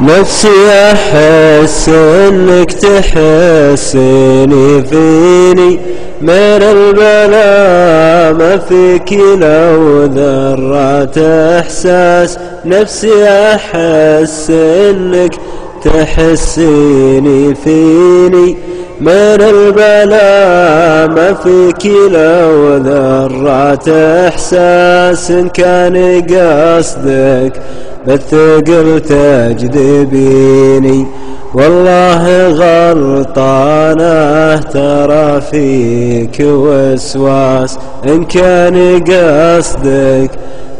نفسي أحس إنك تحسني فيني. من البلاء ما فيك لو ذرة إحساس. نفسي أحس إنك تحسيني فيني. من البلاء ما فيك لو ذرة إحساس كان قصدك بالثقل تجذبيني. والله غلطانة ترى فيك وسواس إن كان قصدك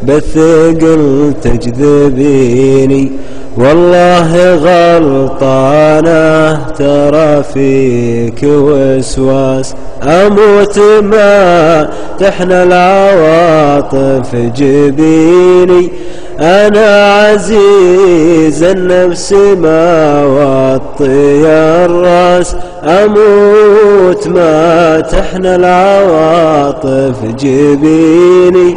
بالثقل تجذبيني. والله غلطانه ترى فيك وسواس. أموت ما تحنى العواطف جبيني. أنا عزيز النفس ما وطي الرأس. أموت ما تحنى العواطف جبيني.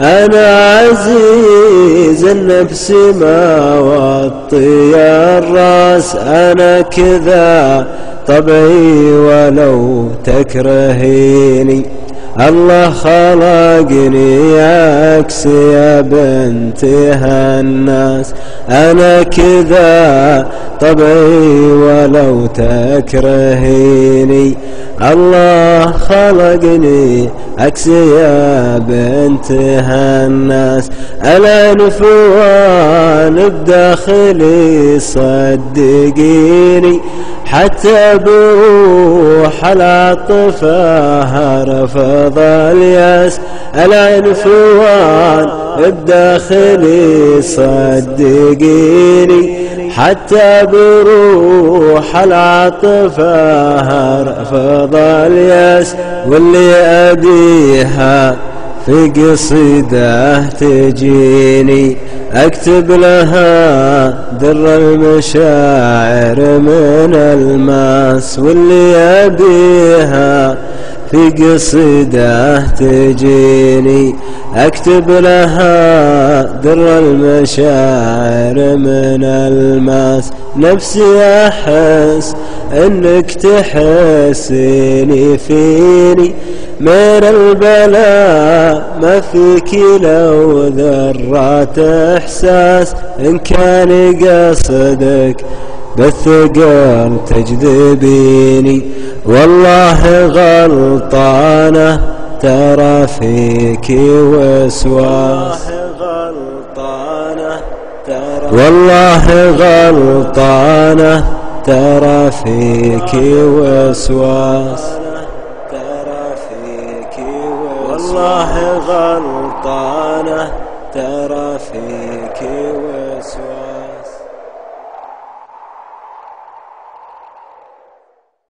أنا عزيز النفس ما وطي الرأس أنا كذا طبعي ولو تكرهيني. الله خلقني عكس يا بنت الناس أنا كذا طبعي ولو تكرهيني. الله خلقني عكس يا بنت الناس الأنفوان بداخلي صدقيني. حتى بروح العطفة رفض الياس العنفوان بداخلي صدقيني. حتى بروح العطفة رفض الياس واللي أديها في قصيده تجيني أكتب لها در المشاعر من الماس واللي أبيها في قصيده تجيني أكتب لها در المشاعر من الماس. نفسي أحس إنك تحسيني فيني من البلاء ما فيك لو ذرات إحساس إن كان قصدك بالثقل تجذبيني. والله غلطانة ترى فيك وسواس. والله غلطانة ترى فيك وسواس. والله غلطانه ترى فيك